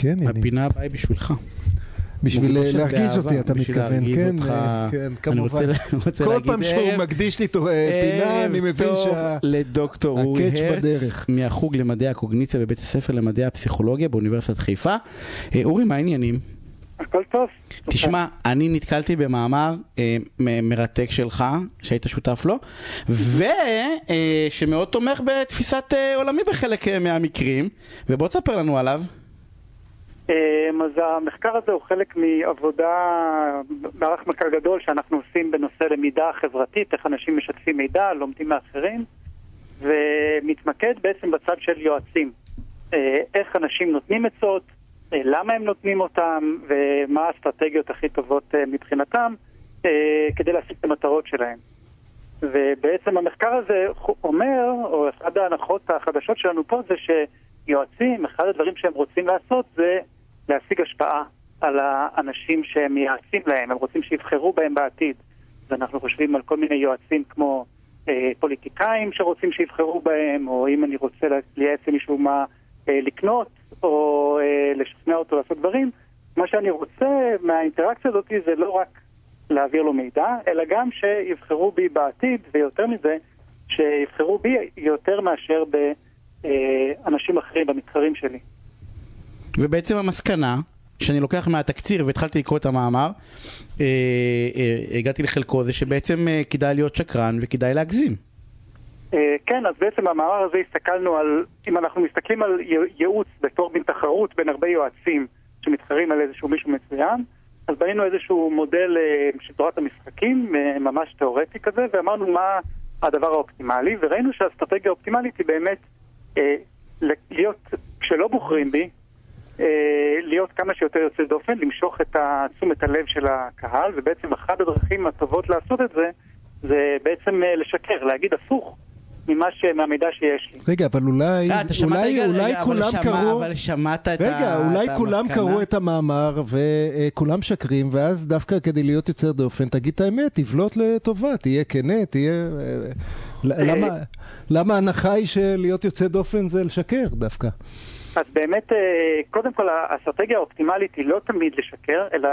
כן, יניב. הפינה הבאה היא בשבילך. בשביל באהבה, אותי, אתה מתכוון, כן, כן, כמובן. כל פעם שהוא מקדיש לי אה, פינה, אני מבין ערב טוב שה... לדוקטור אורי הרץ בדרך. מהחוג למדעי הקוגניציה בבית הספר למדעי הפסיכולוגיה באוניברסיטת חיפה. אה, אורי, מה העניינים? הכל טוב. תשמע, אני נתקלתי במאמר אה, מרתק שלך, שהיית שותף לו, ושמאוד תומך בתפיסת אה, עולמי בחלק אה, מהמקרים, ובוא תספר לנו עליו. אמ, אז המחקר הזה הוא חלק מעבודה, מערך מחקר גדול שאנחנו עושים בנושא למידה חברתית, איך אנשים משתפים מידע, לומדים מאחרים, ומתמקד בעצם בצד של יועצים. אה, איך אנשים נותנים עצות, אה, למה הם נותנים אותם, ומה האסטרטגיות הכי טובות אה, מבחינתם, כדי להשיג את המטרות שלהם. ובעצם המחקר הזה אומר, או אחת ההנחות החדשות שלנו פה זה שיועצים, אחד הדברים שהם רוצים לעשות זה להשיג השפעה על האנשים שהם מייעצים להם, הם רוצים שיבחרו בהם בעתיד. ואנחנו חושבים על כל מיני יועצים כמו אה, פוליטיקאים שרוצים שיבחרו בהם, או אם אני רוצה לייעץ למישהו מה אה, לקנות, או אה, לשכנע אותו לעשות דברים. מה שאני רוצה מהאינטראקציה הזאת זה לא רק להעביר לו מידע, אלא גם שיבחרו בי בעתיד, ויותר מזה, שיבחרו בי יותר מאשר באנשים אחרים, במתחרים שלי. ובעצם המסקנה, שאני לוקח מהתקציר והתחלתי לקרוא את המאמר, אה, אה, הגעתי לחלקו, זה שבעצם אה, כדאי להיות שקרן וכדאי להגזים. אה, כן, אז בעצם במאמר הזה הסתכלנו על, אם אנחנו מסתכלים על ייעוץ בתור מין תחרות בין הרבה יועצים שמתחרים על איזשהו מישהו מצוין, אז בנינו איזשהו מודל אה, של תורת המשחקים, אה, ממש תיאורטי כזה, ואמרנו מה הדבר האופטימלי, וראינו שהאסטרטגיה האופטימלית היא באמת אה, להיות, כשלא בוחרים בי, אה, להיות כמה שיותר יוצא דופן, למשוך את תשומת הלב של הקהל, ובעצם אחת הדרכים הטובות לעשות את זה, זה בעצם אה, לשקר, להגיד הפוך ממה ש... מהמידע שיש לי. רגע, אבל אולי, אה, אתה שמעת, אולי, רגע, אולי רגע, אבל כולם שמע- קראו... אבל שמעת את רגע, ה- אולי את כולם המסקנה? קראו את המאמר וכולם שקרים, ואז דווקא כדי להיות יוצר דופן, תגיד את האמת, תבלוט לטובה, תהיה כנה, תהיה... אה, למה- למה ההנחה היא שלהיות יוצא דופן זה לשקר דווקא? אז באמת, אה, קודם כל, האסטרטגיה האופטימלית היא לא תמיד לשקר, אלא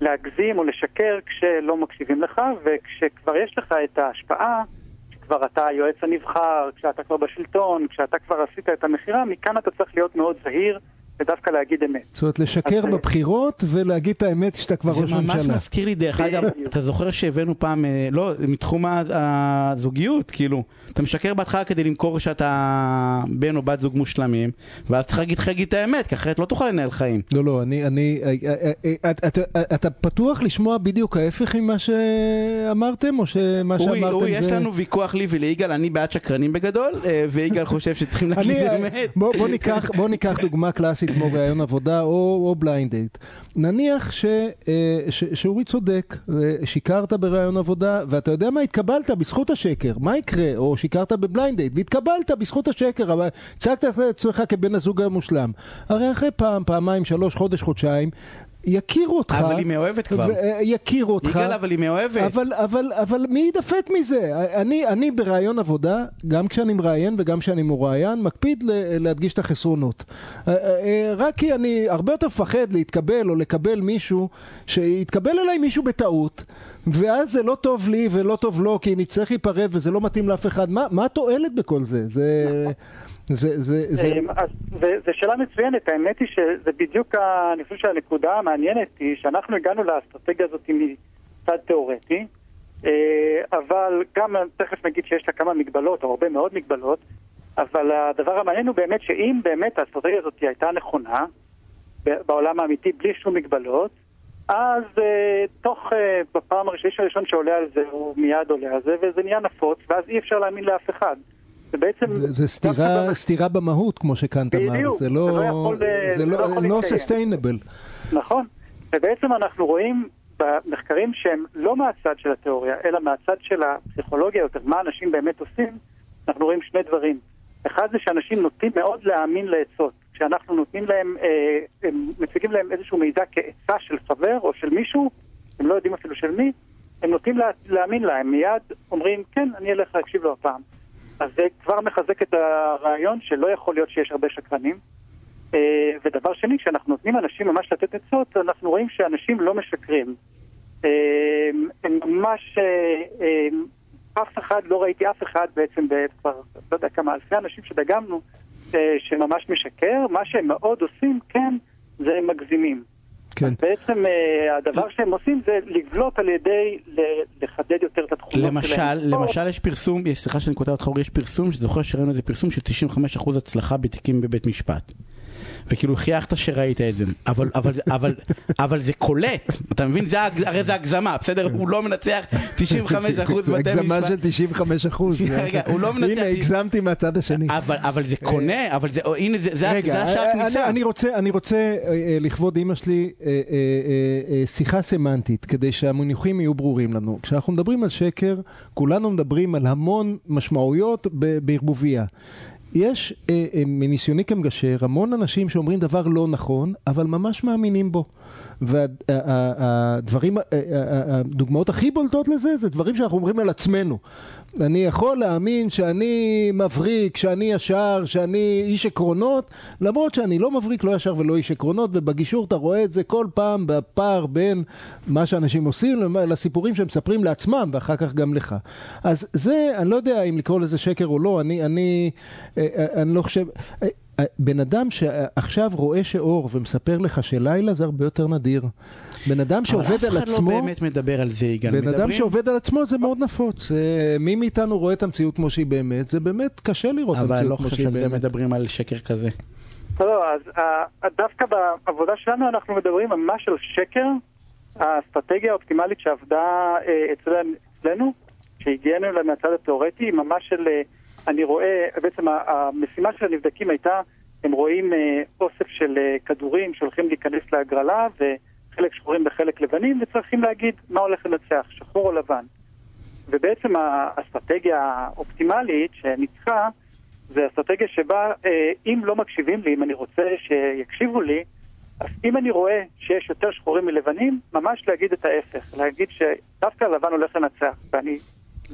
להגזים או לשקר כשלא מקשיבים לך, וכשכבר יש לך את ההשפעה, כשכבר אתה היועץ הנבחר, כשאתה כבר בשלטון, כשאתה כבר עשית את המכירה, מכאן אתה צריך להיות מאוד זהיר ודווקא להגיד אמת. זאת אומרת, לשקר אז, אה, בבחירות ולהגיד את האמת שאתה כבר זה ראש ממש ממשלה. מזכיר לי, דרך אגב. אתה זוכר שהבאנו פעם, אה, לא, מתחום הזוגיות, כאילו, אתה משקר בהתחלה כדי למכור שאתה בן או בת זוג מושלמים, ואז צריך להגיד לך להגיד את האמת, כי אחרת לא תוכל לנהל חיים. לא, לא, אני, אני, אה, אתה- פתוח לשמוע בדיוק ההפך ממה שאמרתם, או שמה שאמרתם אורי, יש זה... לנו ויכוח לי וליגאל, אני בעד שקרנים בגדול, ויגאל חושב שצריכים להגיד אני, אמת. בוא, בוא, ניקח, בוא ניקח דוגמה קלאסית כמו ראיון עבודה או, או blind date. נניח ש, אה, ש, שאורי צודק, אה, שיקרת בראיון עבודה, ואתה יודע מה, התקבלת בזכות השקר, מה יקרה? או שיקרת בבליינד דייט, והתקבלת בזכות השקר, אבל הצגת את עצמך כבן הזוג המושלם. הרי אחרי פעם, פעמיים, שלוש, חודש, חודשיים, יכירו אותך. אבל היא מאוהבת כבר. אה, יכירו אותך. יגאל, אבל היא מאוהבת. אבל, אבל, אבל מי יידפק מזה? אני, אני בראיון עבודה, גם כשאני מראיין וגם כשאני מרואיין, מקפיד ל- להדגיש את החסרונות. אה, אה, רק כי אני הרבה יותר מפחד להתקבל או לקבל מישהו, שיתקבל אליי מישהו בטעות, ואז זה לא טוב לי ולא טוב לו, כי נצטרך להיפרד וזה לא מתאים לאף אחד. מה, מה התועלת בכל זה? זה... זה, זה, זה, אז זו שאלה מצוינת, האמת היא שזה בדיוק, ה- אני חושב שהנקודה המעניינת היא שאנחנו הגענו לאסטרטגיה הזאת מצד תיאורטי, אה, אבל גם תכף נגיד שיש לה כמה מגבלות, או הרבה מאוד מגבלות, אבל הדבר המעניין הוא באמת שאם באמת האסטרטגיה הזאת הייתה נכונה, בעולם האמיתי בלי שום מגבלות, אז אה, תוך, אה, בפעם הראשונה הראשון שעולה על זה, הוא מיד עולה על זה, וזה נהיה נפוץ, ואז אי אפשר להאמין לאף אחד. זה בעצם... זה, סתירה, סתירה במהות, כמו שקאנט אמר. בדיוק, זה זה לא, לא יכול, אה, זה לא, לא לא להתקיים. sustainable. נכון. ובעצם אנחנו רואים במחקרים שהם לא מהצד של התיאוריה, אלא מהצד של הפסיכולוגיה יותר, מה אנשים באמת עושים, אנחנו רואים שני דברים. אחד זה שאנשים נוטים מאוד להאמין לעצות. כשאנחנו נותנים להם, אה, הם מציגים להם איזשהו מידע כעצה של חבר או של מישהו, הם לא יודעים אפילו של מי, הם נוטים לה, להאמין להם. מיד אומרים, כן, אני אלך להקשיב לו הפעם. אז זה כבר מחזק את הרעיון שלא יכול להיות שיש הרבה שקרנים, אה, ודבר שני, כשאנחנו נותנים לאנשים ממש לתת עצות, אנחנו רואים שאנשים לא משקרים. אה, הם ממש, אה, אף אחד, לא ראיתי אף אחד בעצם, כבר לא יודע כמה אלפי אנשים שדגמנו, שממש משקר, מה שהם מאוד עושים, כן, זה הם מגזימים. כן. אז בעצם אה, הדבר שהם עושים זה לבלוט על ידי לחדד יותר את התכונות למשל, שלהם. למשל יש פרסום, סליחה שאני קוטע אותך, יש פרסום, שזוכר שראינו איזה פרסום של 95% הצלחה בתיקים בבית משפט. וכאילו חייכת שראית את זה, אבל, אבל, אבל, אבל זה קולט, אתה מבין? זה, הרי זה הגזמה, בסדר? הוא לא מנצח 95% בתי הגזמה משפט. של 95 אחוז. רגע, הוא לא מנצח- הנה, הגזמתי מהצד השני. אבל, אבל זה קונה, אבל זה, הנה, זה, זה, רגע, זה השעה אה, כניסה. אני, אני רוצה, אני רוצה אה, אה, לכבוד אימא שלי אה, אה, אה, אה, שיחה סמנטית, כדי שהמונחים יהיו ברורים לנו. כשאנחנו מדברים על שקר, כולנו מדברים על המון משמעויות בערבוביה. יש אה, אה, מניסיוני כמגשר המון אנשים שאומרים דבר לא נכון, אבל ממש מאמינים בו. והדברים, הדוגמאות הכי בולטות לזה, זה דברים שאנחנו אומרים על עצמנו. אני יכול להאמין שאני מבריק, שאני ישר, שאני איש עקרונות, למרות שאני לא מבריק, לא ישר ולא איש עקרונות, ובגישור אתה רואה את זה כל פעם בפער בין מה שאנשים עושים לסיפורים שהם מספרים לעצמם, ואחר כך גם לך. אז זה, אני לא יודע אם לקרוא לזה שקר או לא, אני, אני, אה, אה, אני לא חושב... אה, בן אדם שעכשיו רואה שאור ומספר לך שלילה זה הרבה יותר נדיר. בן אדם שעובד על עצמו... אבל אף אחד לא באמת מדבר על זה, יגאל. בן מדברים... אדם שעובד על עצמו זה מאוד נפוץ. זה, מי מאיתנו רואה את המציאות כמו שהיא באמת, זה באמת קשה לראות את אבל המציאות לא כמו חושב שהיא שעל זה באמת. מדברים על שקר כזה. לא, אז אה, דווקא בעבודה שלנו אנחנו מדברים ממש על שקר, האסטרטגיה האופטימלית שעבדה אה, אצלנו, שהגיענו אליה מהצד התיאורטי, היא ממש של, אה, אני רואה, בעצם המשימה של הנבדקים הייתה, הם רואים אה, אוסף של אה, כדורים שהולכים להיכנס להגרלה, וחלק שחורים וחלק לבנים, וצריכים להגיד מה הולך לנצח, שחור או לבן. ובעצם האסטרטגיה האופטימלית שניצחה, זה אסטרטגיה שבה אה, אם לא מקשיבים לי, אם אני רוצה שיקשיבו לי, אז אם אני רואה שיש יותר שחורים מלבנים, ממש להגיד את ההפך, להגיד שדווקא הלבן הולך לנצח, ואני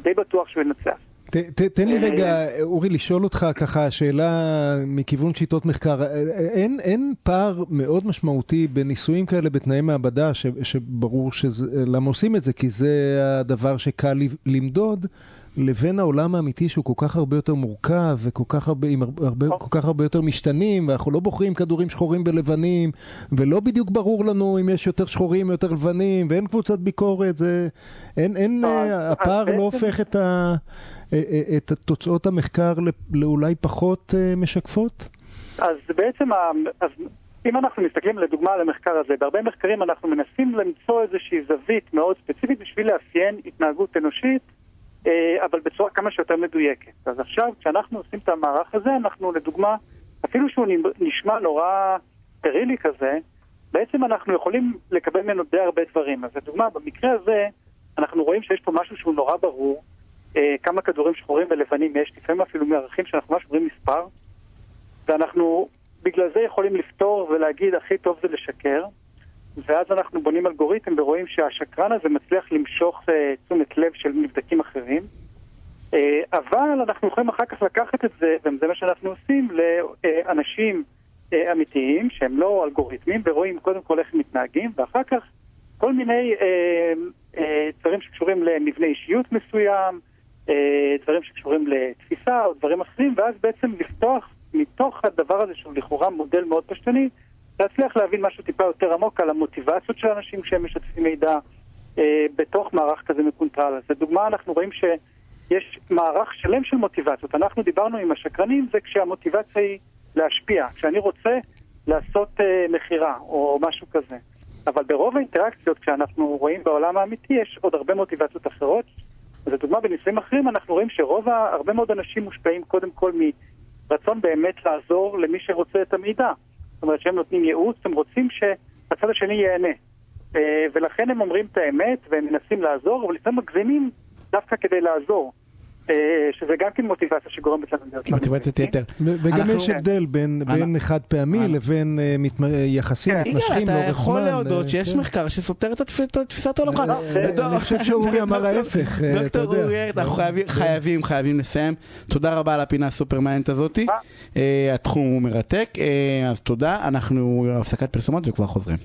די בטוח שהוא ינצח. ת, ת, תן לי רגע, אורי, לשאול אותך ככה שאלה מכיוון שיטות מחקר. אין, אין פער מאוד משמעותי בניסויים כאלה בתנאי מעבדה, ש, שברור שזה, למה עושים את זה, כי זה הדבר שקל למדוד, לבין העולם האמיתי שהוא כל כך הרבה יותר מורכב, וכל כך הרבה, הרבה, כל כך הרבה יותר משתנים, ואנחנו לא בוחרים כדורים שחורים בלבנים, ולא בדיוק ברור לנו אם יש יותר שחורים או יותר לבנים, ואין קבוצת ביקורת, זה... אין, אין, הפער לא הופך את ה... את תוצאות המחקר לאולי פחות משקפות? אז בעצם, אז אם אנחנו מסתכלים לדוגמה על המחקר הזה, בהרבה מחקרים אנחנו מנסים למצוא איזושהי זווית מאוד ספציפית בשביל לאפיין התנהגות אנושית, אבל בצורה כמה שיותר מדויקת. אז עכשיו, כשאנחנו עושים את המערך הזה, אנחנו לדוגמה, אפילו שהוא נשמע נורא סטרילי כזה, בעצם אנחנו יכולים לקבל ממנו די הרבה דברים. אז לדוגמה, במקרה הזה, אנחנו רואים שיש פה משהו שהוא נורא ברור, כמה כדורים שחורים ולבנים יש, לפעמים אפילו מערכים שאנחנו ממש רואים מספר, ואנחנו בגלל זה יכולים לפתור ולהגיד הכי טוב זה לשקר, ואז אנחנו בונים אלגוריתם ורואים שהשקרן הזה מצליח למשוך תשומת לב של נבדקים אחרים, אבל אנחנו יכולים אחר כך לקחת את זה, וזה מה שאנחנו עושים, לאנשים אמיתיים שהם לא אלגוריתמים, ורואים קודם כל איך הם מתנהגים, ואחר כך כל מיני דברים שקשורים למבנה אישיות מסוים, דברים שקשורים לתפיסה או דברים אחרים, ואז בעצם לפתוח מתוך הדבר הזה שהוא לכאורה מודל מאוד פשטני, להצליח להבין משהו טיפה יותר עמוק על המוטיבציות של אנשים כשהם משתפים מידע אה, בתוך מערך כזה מקונטרל. אז לדוגמה אנחנו רואים שיש מערך שלם של מוטיבציות. אנחנו דיברנו עם השקרנים, זה כשהמוטיבציה היא להשפיע, כשאני רוצה לעשות אה, מכירה או משהו כזה. אבל ברוב האינטראקציות, כשאנחנו רואים בעולם האמיתי, יש עוד הרבה מוטיבציות אחרות. אז לדוגמה, בניסויים אחרים אנחנו רואים שרוב, הרבה מאוד אנשים מושפעים קודם כל מרצון באמת לעזור למי שרוצה את המידע. זאת אומרת שהם נותנים ייעוץ, הם רוצים שהצד השני ייהנה. ולכן הם אומרים את האמת והם מנסים לעזור, אבל לפעמים מגזימים דווקא כדי לעזור. אה, שזה גם כן מוטיבציה שגורמת לנו להיות... מוטיבציית מדויקים. יתר. וגם יש הבדל בין, בין חד פעמי אני- לבין אה, יחסים כן. מתמשכים אתה לאורך יכול זמן, להודות אה, שיש כן. מחקר שסותר את תפיסת דוק- אני חושב שאורי אמר דוקטור- ההפך, אה, אתה דוקטור. אורי ארט, אנחנו חייבים- כן. חייבים לסיים. תודה רבה על הפינה הסופר מעניינת הזאתי. אה. אה, התחום הוא מרתק, אה, אז תודה. אנחנו הפסקת פרסומות וכבר חוזרים.